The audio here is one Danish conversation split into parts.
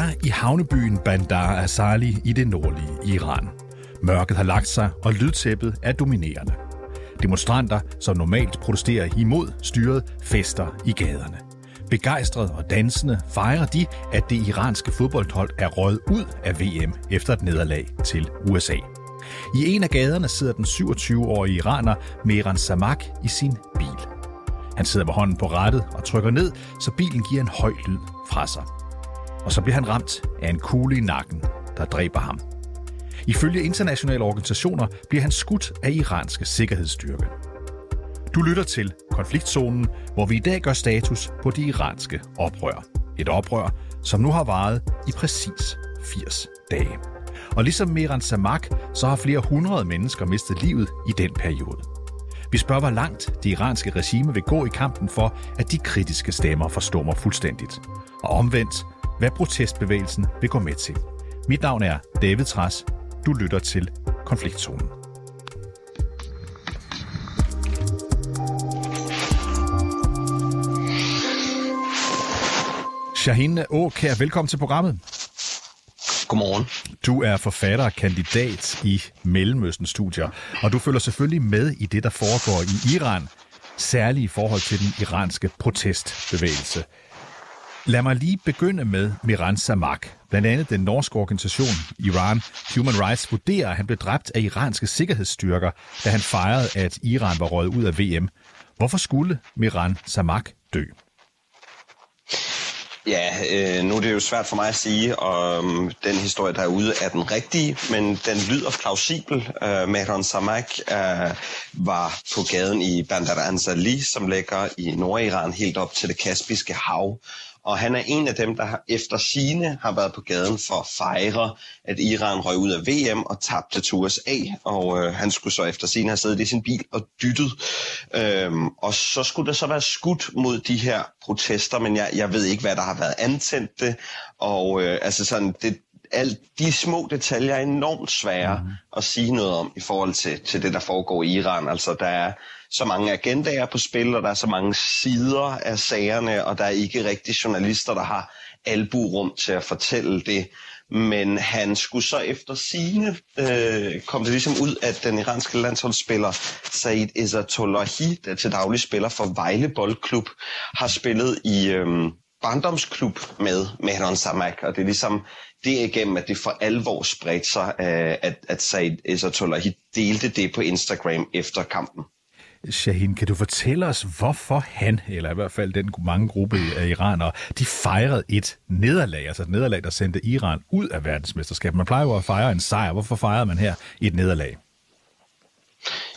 er i havnebyen Bandar Azali i det nordlige Iran. Mørket har lagt sig, og lydtæppet er dominerende. Demonstranter, som normalt protesterer imod styret, fester i gaderne. Begejstret og dansende fejrer de, at det iranske fodboldhold er røget ud af VM efter et nederlag til USA. I en af gaderne sidder den 27-årige iraner Mehran Samak i sin bil. Han sidder med hånden på rattet og trykker ned, så bilen giver en høj lyd fra sig. Og så bliver han ramt af en kugle i nakken, der dræber ham. Ifølge internationale organisationer bliver han skudt af iranske sikkerhedsstyrke. Du lytter til konfliktzonen, hvor vi i dag gør status på de iranske oprør. Et oprør, som nu har varet i præcis 80 dage. Og ligesom Meran Samak, så har flere hundrede mennesker mistet livet i den periode. Vi spørger, hvor langt det iranske regime vil gå i kampen for, at de kritiske stemmer forstummer fuldstændigt. Og omvendt, hvad protestbevægelsen vil gå med til. Mit navn er David Tras. Du lytter til Konfliktzonen. Shahin Åkær, velkommen til programmet. Godmorgen. Du er forfatter og kandidat i Mellemøsten-studier, og du følger selvfølgelig med i det, der foregår i Iran, særligt i forhold til den iranske protestbevægelse. Lad mig lige begynde med Miran Samak. Blandt andet den norske organisation Iran Human Rights vurderer, at han blev dræbt af iranske sikkerhedsstyrker, da han fejrede, at Iran var røget ud af VM. Hvorfor skulle Miran Samak dø? Ja, øh, nu er det jo svært for mig at sige, om den historie, der er ude, er den rigtige, men den lyder plausibel. Øh, Mehran Samak øh, var på gaden i Bandar Anzali, som ligger i Nordiran helt op til det Kaspiske hav. Og han er en af dem, der efter sine har været på gaden for at fejre, at Iran røg ud af VM og tabte til USA. Og øh, han skulle så efter sine have siddet i sin bil og dyttet. Øhm, og så skulle der så være skudt mod de her protester, men jeg, jeg ved ikke, hvad der har været antændt det. Og øh, altså sådan, det, alt de små detaljer er enormt svære mm. at sige noget om i forhold til, til det, der foregår i Iran. Altså, der er så mange agendaer på spil, og der er så mange sider af sagerne, og der er ikke rigtig journalister, der har alburum til at fortælle det. Men han skulle så efter sine øh, kom det ligesom ud, at den iranske landsholdsspiller Said Izzatullahi, der til daglig spiller for Vejle Boldklub, har spillet i øh, barndomsklub med Mehran Samak, og det er ligesom det igennem, at det for alvor spredte sig, øh, at, at Said Izzatullahi delte det på Instagram efter kampen. Shahin, kan du fortælle os, hvorfor han, eller i hvert fald den mange gruppe af iranere, de fejrede et nederlag, altså et nederlag, der sendte Iran ud af verdensmesterskabet. Man plejer jo at fejre en sejr. Hvorfor fejrede man her et nederlag?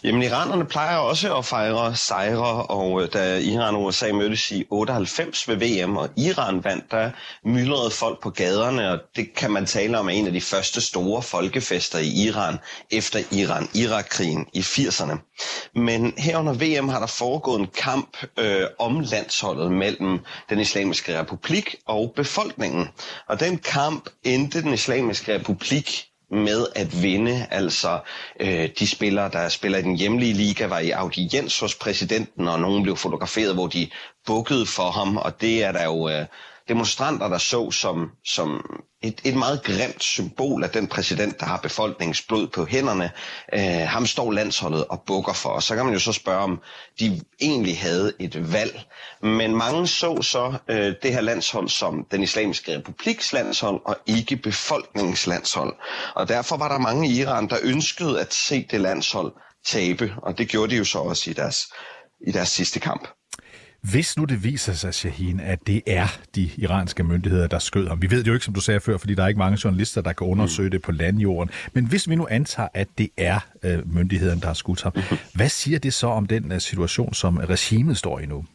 Jamen, iranerne plejer også at fejre sejre, og øh, da Iran og USA mødtes i 98 ved VM, og Iran vandt, der myldrede folk på gaderne, og det kan man tale om er en af de første store folkefester i Iran efter Iran-Irak-krigen i 80'erne. Men her under VM har der foregået en kamp øh, om landsholdet mellem den islamiske republik og befolkningen. Og den kamp endte den islamiske republik med at vinde. Altså øh, de spillere, der spiller i den hjemlige liga, var i audiens hos præsidenten, og nogen blev fotograferet, hvor de bukkede for ham, og det er der jo øh, demonstranter, der så som, som et, et meget grimt symbol af den præsident, der har befolkningens blod på hænderne. Øh, ham står landsholdet og bukker for. Og så kan man jo så spørge, om de egentlig havde et valg. Men mange så så øh, det her landshold som den islamiske republiks landshold, og ikke befolkningens landshold. Og derfor var der mange i Iran, der ønskede at se det landshold tabe. Og det gjorde de jo så også i deres, i deres sidste kamp. Hvis nu det viser sig, Shahin, at det er de iranske myndigheder, der skød ham. Vi ved det jo ikke, som du sagde før, fordi der er ikke mange journalister, der kan undersøge det på landjorden. Men hvis vi nu antager, at det er øh, myndighederne, der har skudt ham, mm-hmm. hvad siger det så om den uh, situation, som regimet står i nu?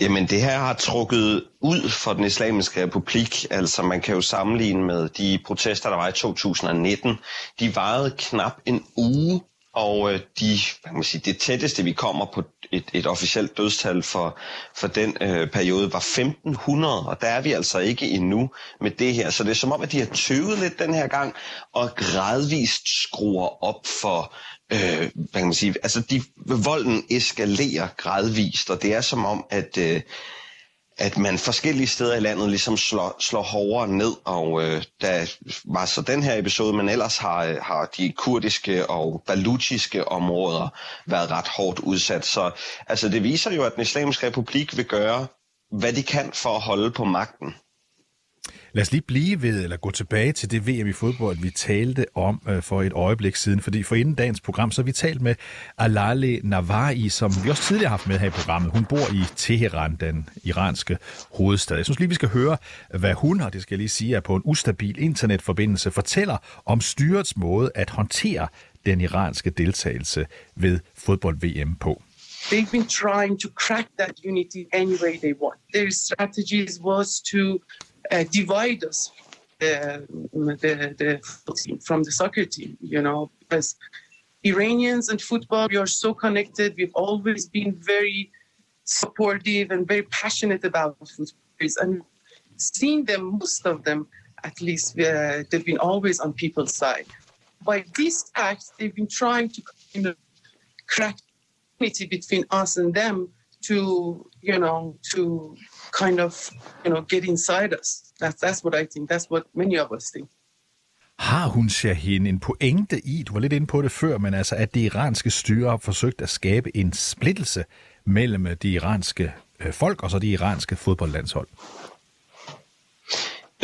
Jamen det her har trukket ud for den islamiske republik. Altså man kan jo sammenligne med de protester, der var i 2019. De varede knap en uge, og øh, de, hvad kan man sige, det tætteste, vi kommer på et, et officielt dødstal for, for den øh, periode, var 1500, og der er vi altså ikke endnu med det her. Så det er som om, at de har tøvet lidt den her gang, og gradvist skruer op for, øh, hvad kan man sige, altså de, volden eskalerer gradvist, og det er som om, at... Øh, at man forskellige steder i landet ligesom slår, slår hårdere ned, og øh, der var så den her episode, men ellers har, øh, har de kurdiske og baluchiske områder været ret hårdt udsat. Så altså, det viser jo, at den islamiske republik vil gøre, hvad de kan for at holde på magten. Lad os lige blive ved, eller gå tilbage til det VM i fodbold, vi talte om øh, for et øjeblik siden. Fordi for inden dagens program, så har vi talt med Alale Navari, som vi også tidligere har haft med her i programmet. Hun bor i Teheran, den iranske hovedstad. Jeg synes lige, vi skal høre, hvad hun, og det skal jeg lige sige, er på en ustabil internetforbindelse, fortæller om styrets måde at håndtere den iranske deltagelse ved fodbold-VM på. They've been trying to crack that unity any way they want. Their strategies was to divide us uh, the, the, from the soccer team, you know, because Iranians and football, we are so connected. We've always been very supportive and very passionate about football. And seeing them, most of them, at least, uh, they've been always on people's side. By this act, they've been trying to kind of crack unity between us and them to, you know, to kind of, you know, get inside us. That's, that's what I think. That's what many of us think. Har hun, hende en pointe i, du var lidt inde på det før, men altså, at det iranske styre har forsøgt at skabe en splittelse mellem de iranske øh, folk og så de iranske fodboldlandshold?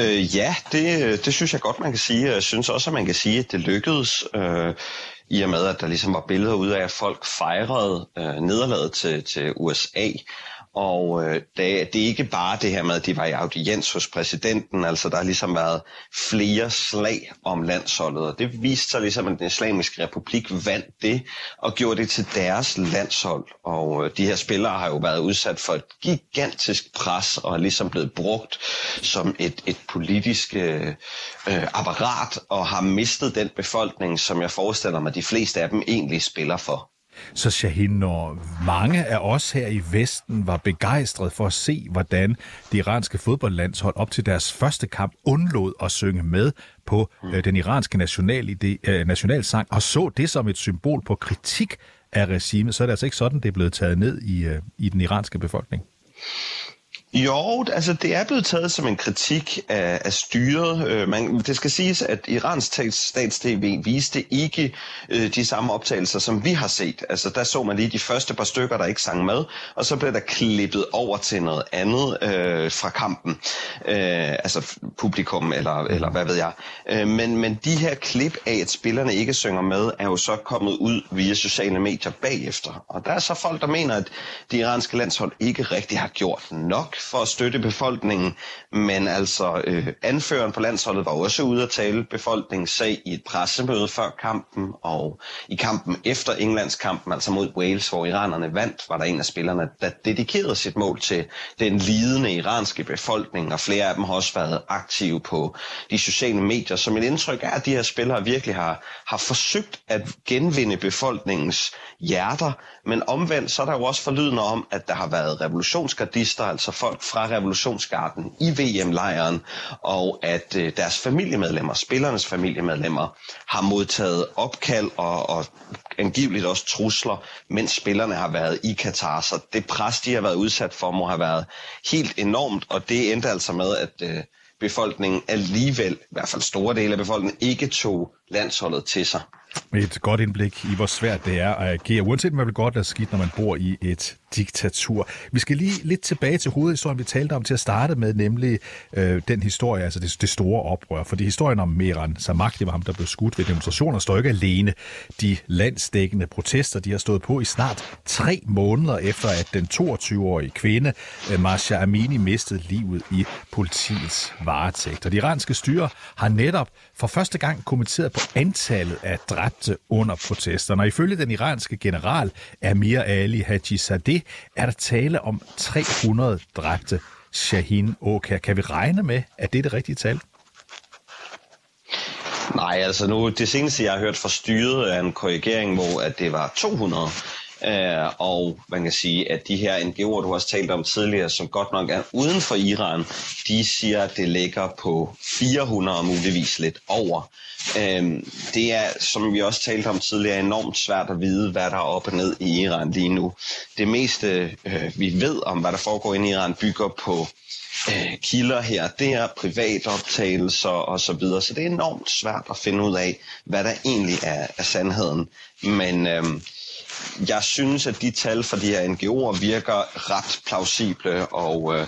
Øh, ja, det, det synes jeg godt, man kan sige. Jeg synes også, at man kan sige, at det lykkedes. Øh, i og med, at der ligesom var billeder ud af, at folk fejrede øh, nederlaget til, til USA. Og øh, det, det er ikke bare det her med, at de var i audiens hos præsidenten, altså der har ligesom været flere slag om landsholdet, og det viste sig ligesom, at den islamiske republik vandt det, og gjorde det til deres landshold. Og øh, de her spillere har jo været udsat for et gigantisk pres, og er ligesom blevet brugt som et, et politisk øh, øh apparat, og har mistet den befolkning, som jeg forestiller mig, de fleste af dem egentlig spiller for. Så Shahin, når mange af os her i Vesten var begejstret for at se, hvordan det iranske fodboldlandshold op til deres første kamp undlod at synge med på mm. øh, den iranske national, øh, nationalsang, og så det som et symbol på kritik af regimet, så er det altså ikke sådan, det er blevet taget ned i, øh, i den iranske befolkning. Jo, altså det er blevet taget som en kritik af, af styret. Øh, man, det skal siges, at Irans stats-TV viste ikke øh, de samme optagelser, som vi har set. Altså der så man lige de første par stykker, der ikke sang med, og så blev der klippet over til noget andet øh, fra kampen. Øh, altså publikum, eller, eller hvad ved jeg. Øh, men, men de her klip af, at spillerne ikke synger med, er jo så kommet ud via sociale medier bagefter. Og der er så folk, der mener, at det iranske landshold ikke rigtig har gjort nok for at støtte befolkningen, men altså øh, anføreren på landsholdet var også ude at tale befolkningens sag i et pressemøde før kampen, og i kampen efter Englands kampen, altså mod Wales, hvor iranerne vandt, var der en af spillerne, der dedikerede sit mål til den lidende iranske befolkning, og flere af dem har også været aktive på de sociale medier. Så mit indtryk er, at de her spillere virkelig har, har forsøgt at genvinde befolkningens hjerter, men omvendt så er der jo også forlydende om, at der har været revolutionsgardister, altså folk fra revolutionsgarden i VM-lejren, og at øh, deres familiemedlemmer, spillernes familiemedlemmer, har modtaget opkald og, og angiveligt også trusler, mens spillerne har været i Katar. Så det pres, de har været udsat for, må have været helt enormt, og det endte altså med, at øh, befolkningen alligevel, i hvert fald store dele af befolkningen, ikke tog landsholdet til sig. Med et godt indblik i, hvor svært det er at agere, uanset hvad vil godt er skidt, når man bor i et diktatur. Vi skal lige lidt tilbage til hovedhistorien, vi talte om til at starte med, nemlig øh, den historie, altså det, det store oprør. Fordi historien om Meran Samak, det var ham, der blev skudt ved demonstrationer, står ikke alene. De landsdækkende protester, de har stået på i snart tre måneder efter, at den 22-årige kvinde, øh, Masha Amini, mistede livet i politiets varetægt. Og de iranske styre har netop for første gang kommenteret på antallet af dræbte under protesterne. Og ifølge den iranske general Amir Ali Hajizadeh er der tale om 300 dræbte Shahin Oka. Kan vi regne med, at det er det rigtige tal? Nej, altså nu, det seneste, jeg har hørt fra styret, er en korrigering, hvor at det var 200. Øh, og man kan sige, at de her NGO'er, du også talt om tidligere, som godt nok er uden for Iran, de siger, at det ligger på 400 muligvis lidt over. Øh, det er, som vi også talte om tidligere, enormt svært at vide, hvad der er op og ned i Iran lige nu. Det meste, øh, vi ved om, hvad der foregår i Iran, bygger på øh, kilder her, det der, privatoptagelser og så videre, så det er enormt svært at finde ud af, hvad der egentlig er, er sandheden. Men øh, jeg synes, at de tal fra de her NGO'er virker ret plausible, og øh,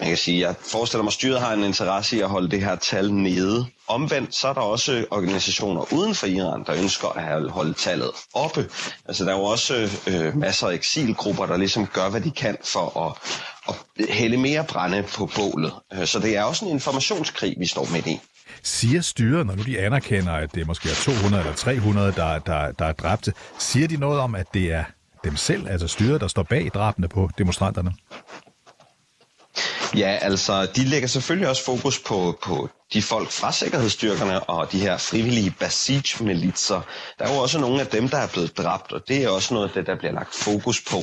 man kan sige, jeg forestiller mig, at styret har en interesse i at holde det her tal nede. Omvendt så er der også organisationer uden for Iran, der ønsker at holde tallet oppe. Altså der er jo også øh, masser af eksilgrupper, der ligesom gør, hvad de kan for at, at hælde mere brænde på bålet. Øh, så det er også en informationskrig, vi står midt i. Siger styret, når nu de anerkender, at det måske er 200 eller 300, der, der, der er dræbte, siger de noget om, at det er dem selv, altså styret, der står bag drabene på demonstranterne? Ja, altså, de lægger selvfølgelig også fokus på, på de folk fra sikkerhedsstyrkerne og de her frivillige Basij-militser. Der er jo også nogle af dem, der er blevet dræbt, og det er også noget af det, der bliver lagt fokus på.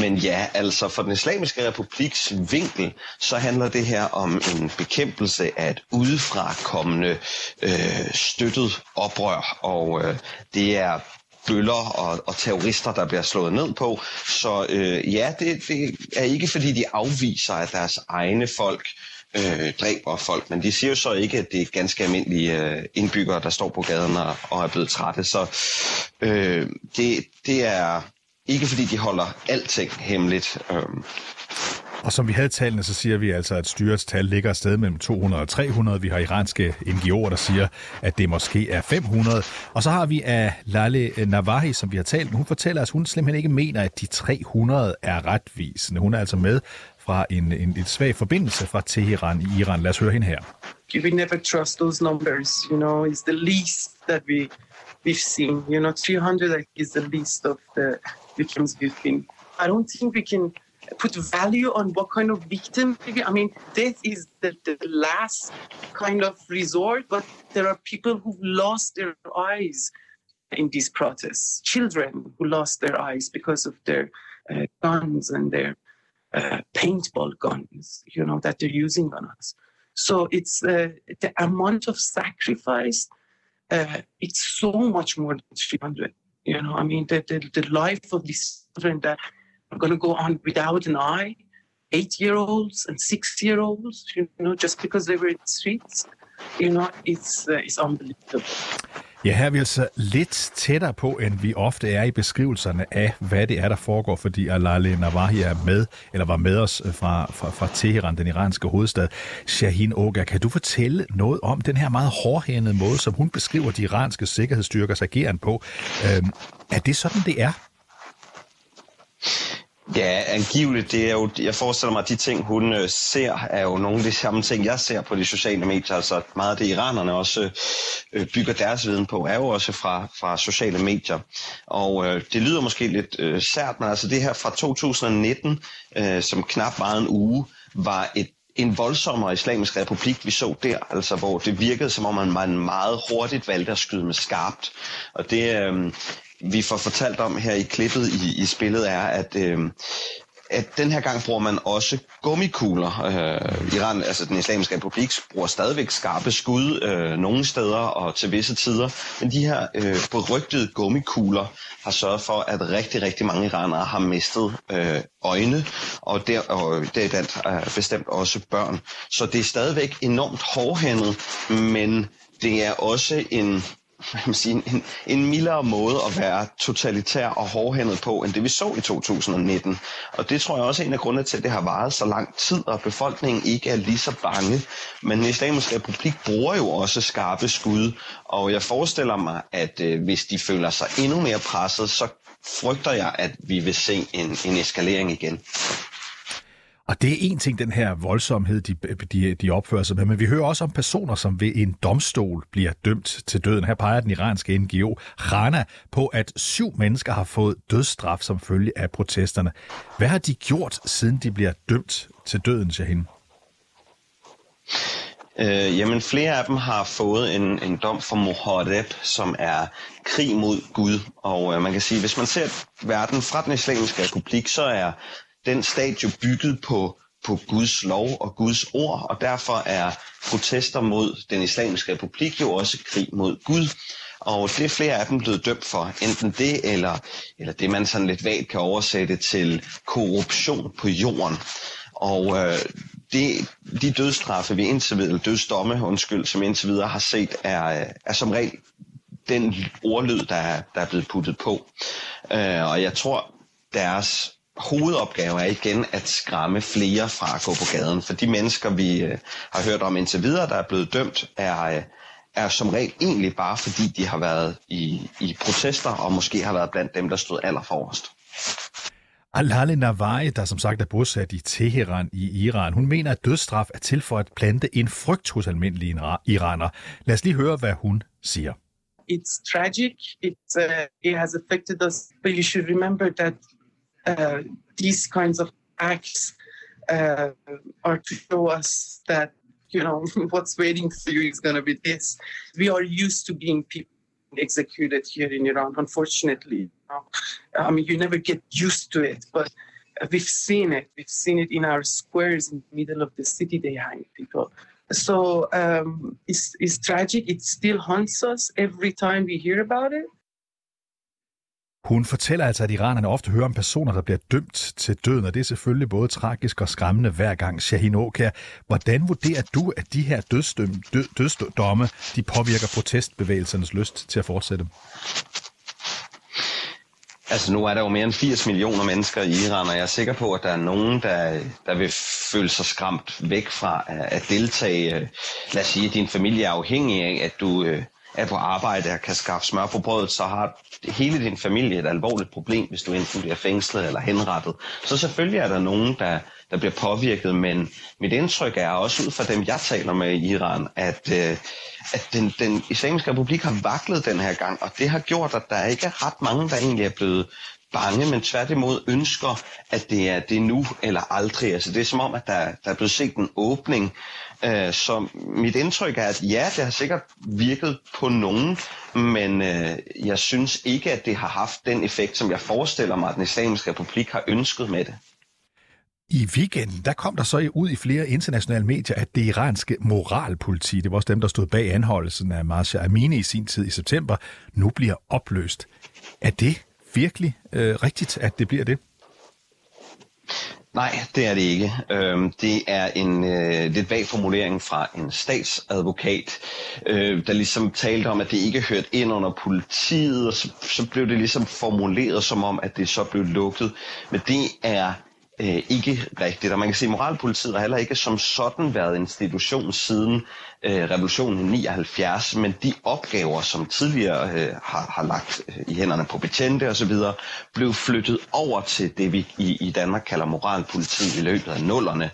Men ja, altså for den islamiske republiks vinkel, så handler det her om en bekæmpelse af et udefrakommende øh, støttet oprør, og øh, det er bøller og, og terrorister, der bliver slået ned på. Så øh, ja, det, det er ikke fordi, de afviser, at deres egne folk øh, dræber folk, men de siger jo så ikke, at det er ganske almindelige øh, indbyggere, der står på gaden og, og er blevet trætte. Så øh, det, det er ikke fordi, de holder alting hemmeligt. Øh, og som vi havde tallene, så siger vi altså, at styrets tal ligger et sted mellem 200 og 300. Vi har iranske NGO'er, der siger, at det måske er 500. Og så har vi af Lale Navahi, som vi har talt med. Hun fortæller, at hun simpelthen ikke mener, at de 300 er retvisende. Hun er altså med fra en, en, en svag forbindelse fra Teheran i Iran. Lad os høre hende her. You will never trust those numbers, you know, it's the least that we, we've seen. You know, 300 is the least of the victims we've been. I don't think we can put value on what kind of victim. I mean, death is the, the last kind of resort, but there are people who've lost their eyes in these protests. Children who lost their eyes because of their uh, guns and their uh, paintball guns, you know, that they're using on us. So it's uh, the amount of sacrifice. Uh, it's so much more than 300. You know, I mean, the, the, the life of these children that are going to go on without an eye, eight-year-olds and six-year-olds, you know, just because they were in the streets. You know, it's, uh, it's unbelievable. Ja, her er vi altså lidt tættere på, end vi ofte er i beskrivelserne af, hvad det er, der foregår, fordi Alale Navahi er med, eller var med os øh, fra, fra, fra Teheran, den iranske hovedstad. Shahin Oga, kan du fortælle noget om den her meget hårdhændede måde, som hun beskriver de iranske sikkerhedsstyrkers ageren på? Øhm, er det sådan, det er? Ja, angiveligt. Det er jo, jeg forestiller mig, at de ting, hun øh, ser, er jo nogle af de samme ting, jeg ser på de sociale medier. Altså meget af det, iranerne også øh, bygger deres viden på, er jo også fra, fra sociale medier. Og øh, det lyder måske lidt øh, sært, men altså det her fra 2019, øh, som knap var en uge, var et en voldsommere islamisk republik, vi så der, altså hvor det virkede som om, man meget hurtigt valgte at skyde med skarpt. Og det, øh, vi får fortalt om her i klippet i, i spillet, er, at, øh, at den her gang bruger man også gummikugler. Øh, Iran, altså den islamiske republik, bruger stadigvæk skarpe skud øh, nogle steder og til visse tider. Men de her øh, berygtede gummikugler har sørget for, at rigtig, rigtig mange iranere har mistet øh, øjne, og, der, og det er øh, bestemt også børn. Så det er stadigvæk enormt hårdhændet, men det er også en man sige, en, en mildere måde at være totalitær og hårdhændet på, end det vi så i 2019. Og det tror jeg også er en af grundene til, at det har varet så lang tid, og befolkningen ikke er lige så bange. Men den islamiske republik bruger jo også skarpe skud, og jeg forestiller mig, at øh, hvis de føler sig endnu mere presset, så frygter jeg, at vi vil se en, en eskalering igen. Og det er en ting, den her voldsomhed, de, de, de opfører sig med, men vi hører også om personer, som ved en domstol bliver dømt til døden. Her peger den iranske NGO Rana på, at syv mennesker har fået dødsstraf som følge af protesterne. Hvad har de gjort, siden de bliver dømt til døden, Shahin? Øh, jamen, flere af dem har fået en, en dom for Mohareb, som er krig mod Gud. Og øh, man kan sige, hvis man ser verden fra den islamiske republik, så er den stat jo bygget på, på Guds lov og Guds ord, og derfor er protester mod den islamiske republik jo også krig mod Gud. Og det er flere af dem blevet dømt for, enten det, eller, eller det man sådan lidt vagt kan oversætte til korruption på jorden. Og øh, det, de dødstraffe, vi indtil videre, eller dødsdomme, undskyld, som indtil videre har set, er, øh, er som regel den ordlyd, der er, der er blevet puttet på. Øh, og jeg tror, deres hovedopgave er igen at skræmme flere fra at gå på gaden. For de mennesker, vi øh, har hørt om indtil videre, der er blevet dømt, er, øh, er som regel egentlig bare fordi, de har været i, i protester, og måske har været blandt dem, der stod allerforrest. Alhale Nawai, der som sagt er bosat i Teheran i Iran, hun mener, at dødsstraf er til for at plante en frygt hos almindelige iraner. Lad os lige høre, hvad hun siger. It's tragic. It, uh, it has affected us, but you should remember that uh, these kinds of acts uh, are to show us that you know what's waiting for you is going to be this. We are used to being people executed here in Iran, unfortunately. I mean, you never get used to it, but we've seen it. We've seen it in our squares in the middle of the city. They hang people. So um, it's, it's tragic. It still haunts us every time we hear about it. Hun fortæller altså, at iranerne ofte hører om personer, der bliver dømt til døden, og det er selvfølgelig både tragisk og skræmmende hver gang. Shahin Okær, hvordan vurderer du, at de her dødsdøm, død, dødsdomme de påvirker protestbevægelsernes lyst til at fortsætte? Altså nu er der jo mere end 80 millioner mennesker i Iran, og jeg er sikker på, at der er nogen, der, der vil føle sig skræmt væk fra at deltage. Lad os sige, at din familie er afhængig af, at du øh, er på arbejde og kan skaffe smør på brødet, så har hele din familie et alvorligt problem, hvis du enten bliver fængslet eller henrettet. Så selvfølgelig er der nogen, der, der bliver påvirket, men mit indtryk er også ud fra dem, jeg taler med i Iran, at, øh, at den, den islamiske republik har vaklet den her gang, og det har gjort, at der ikke er ret mange, der egentlig er blevet bange, men tværtimod ønsker, at det er det nu eller aldrig. Altså det er som om, at der, der er blevet set en åbning. Øh, så mit indtryk er, at ja, det har sikkert virket på nogen, men øh, jeg synes ikke, at det har haft den effekt, som jeg forestiller mig, at den islamiske republik har ønsket med det. I weekenden, der kom der så ud i flere internationale medier, at det iranske moralpoliti, det var også dem, der stod bag anholdelsen af Marsha Amini i sin tid i september, nu bliver opløst. Er det virkelig øh, rigtigt, at det bliver det? Nej, det er det ikke. Øhm, det er en øh, lidt vag formulering fra en statsadvokat, øh, der ligesom talte om, at det ikke hørte ind under politiet, og så, så blev det ligesom formuleret som om, at det så blev lukket. Men det er øh, ikke rigtigt. Og man kan sige, at moralpolitiet har heller ikke som sådan været institution siden øh, revolutionen i 79, men de opgaver, som tidligere øh, har, har lagt øh, i hænderne på betjente osv., blev flyttet over til det, vi i, i Danmark kalder moralpolitiet i løbet af nullerne.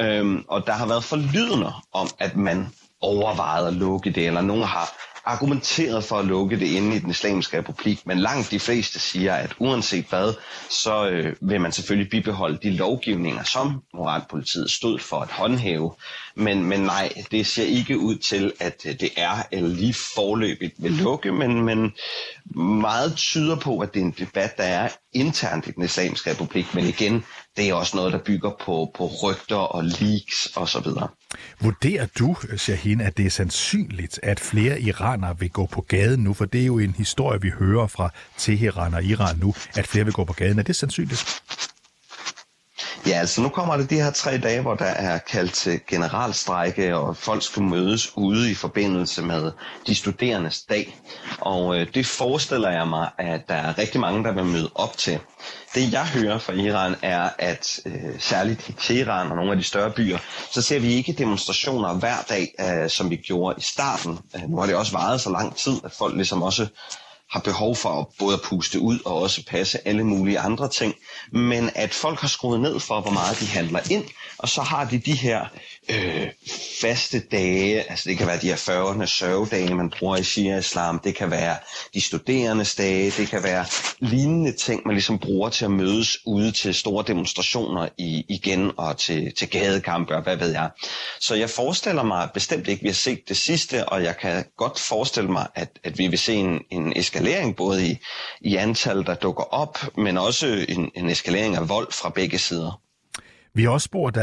Øhm, og der har været forlydende om, at man overvejede at lukke det, eller nogen har argumenteret for at lukke det inde i den islamiske republik, men langt de fleste siger, at uanset hvad, så øh, vil man selvfølgelig bibeholde de lovgivninger, som moralpolitiet stod for at håndhæve. Men, men nej, det ser ikke ud til, at øh, det er eller lige forløbigt vil lukke, men, men meget tyder på, at det er en debat, der er internt i den islamiske republik, men igen, det er også noget, der bygger på, på rygter og leaks osv. Vurderer du, Shahin, at det er sandsynligt, at flere iranere vil gå på gaden nu? For det er jo en historie, vi hører fra Teheran og Iran nu, at flere vil gå på gaden. Er det sandsynligt? Ja, altså nu kommer det de her tre dage, hvor der er kaldt til generalstrække, og folk skal mødes ude i forbindelse med de studerendes dag. Og øh, det forestiller jeg mig, at der er rigtig mange, der vil møde op til. Det jeg hører fra Iran er, at øh, særligt i Teheran og nogle af de større byer, så ser vi ikke demonstrationer hver dag, øh, som vi gjorde i starten. Øh, nu har det også varet så lang tid, at folk ligesom også har behov for at både at puste ud og også passe alle mulige andre ting, men at folk har skruet ned for, hvor meget de handler ind, og så har de de her øh, faste dage, altså det kan være de her 40'erne sørgedage, man bruger i Shia-islam, det kan være de studerendes dage, det kan være lignende ting, man ligesom bruger til at mødes ude til store demonstrationer i, igen og til, til gadekampe og hvad ved jeg. Så jeg forestiller mig bestemt ikke, at vi har set det sidste, og jeg kan godt forestille mig, at, at vi vil se en, en eskalering både i, i antal, der dukker op, men også en, en eskalering af vold fra begge sider. Vi har også spurgt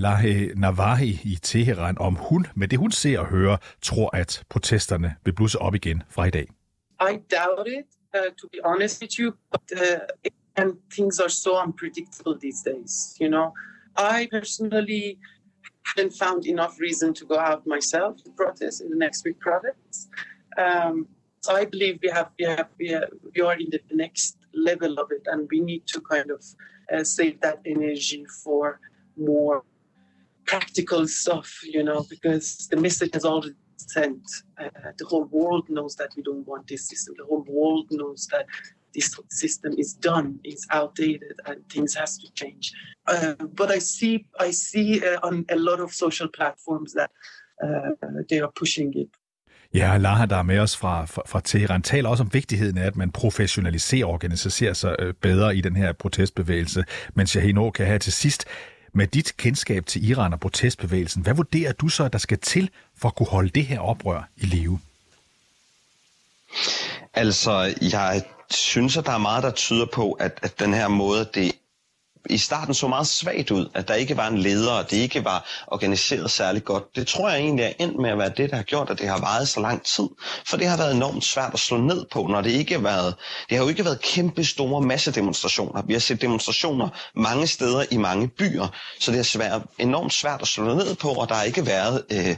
Lahe Navahi i Teheran, om hun med det hun ser og hører, tror, at protesterne vil blusse op igen fra i dag. I doubt it, uh, to be honest with you, but uh, and things are so unpredictable these days, you know. I personally haven't found enough reason to go out myself to protest in the next week protests. Um, so I believe we have, we have, we, we are in the next level of it, and we need to kind of uh, save that energy for more practical stuff, you know, because the message has already sent. Uh, the whole world knows that we don't want this system. The whole world knows that this system is done, is outdated, and things has to change. Uh, but I see, I see uh, on a lot of social platforms that uh, they are pushing it Ja, Laha, der er med os fra, fra, fra Teheran, taler også om vigtigheden af, at man professionaliserer og organiserer sig øh, bedre i den her protestbevægelse. Men Shahin kan have til sidst, med dit kendskab til Iran og protestbevægelsen, hvad vurderer du så, at der skal til for at kunne holde det her oprør i live? Altså, jeg synes, at der er meget, der tyder på, at, at den her måde, det i starten så meget svagt ud, at der ikke var en leder, og det ikke var organiseret særlig godt. Det tror jeg egentlig er endt med at være det, der har gjort, at det har varet så lang tid. For det har været enormt svært at slå ned på, når det ikke har været, det har jo ikke været kæmpe store massedemonstrationer. Vi har set demonstrationer mange steder i mange byer, så det har været enormt svært at slå ned på, og der har ikke været øh,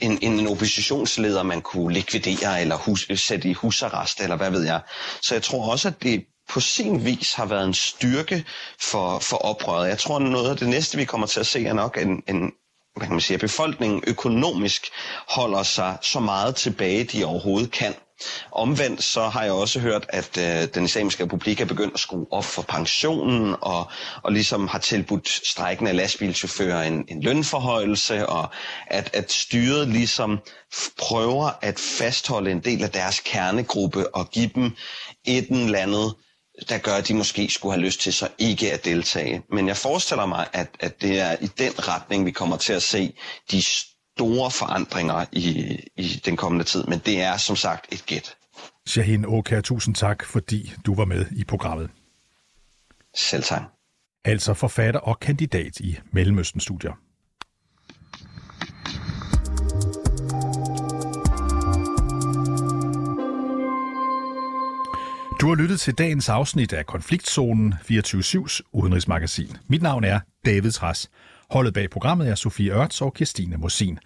en, en, en oppositionsleder, man kunne likvidere eller hus, sætte i husarrest, eller hvad ved jeg. Så jeg tror også, at det på sin vis har været en styrke for, for oprøret. Jeg tror, noget af det næste, vi kommer til at se, er nok en, en hvad kan man sige, at befolkningen økonomisk holder sig så meget tilbage, de overhovedet kan. Omvendt så har jeg også hørt, at øh, den islamiske republik er begyndt at skrue op for pensionen, og, og ligesom har tilbudt strækkende lastbilchauffører en, en lønforhøjelse, og at, at styret ligesom prøver at fastholde en del af deres kernegruppe og give dem et eller andet der gør, at de måske skulle have lyst til så ikke at deltage. Men jeg forestiller mig, at, at det er i den retning, vi kommer til at se de store forandringer i, i den kommende tid. Men det er som sagt et gæt. Shahin Okær, tusind tak, fordi du var med i programmet. Selv tak. Altså forfatter og kandidat i Mellemøsten-studier. Du har lyttet til dagens afsnit af Konfliktzonen 24-7's udenrigsmagasin. Mit navn er David Træs. Holdet bag programmet er Sofie Ørts og Kirstine Mosin.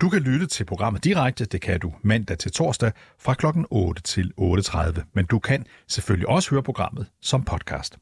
Du kan lytte til programmet direkte, det kan du mandag til torsdag fra kl. 8 til 8.30, men du kan selvfølgelig også høre programmet som podcast.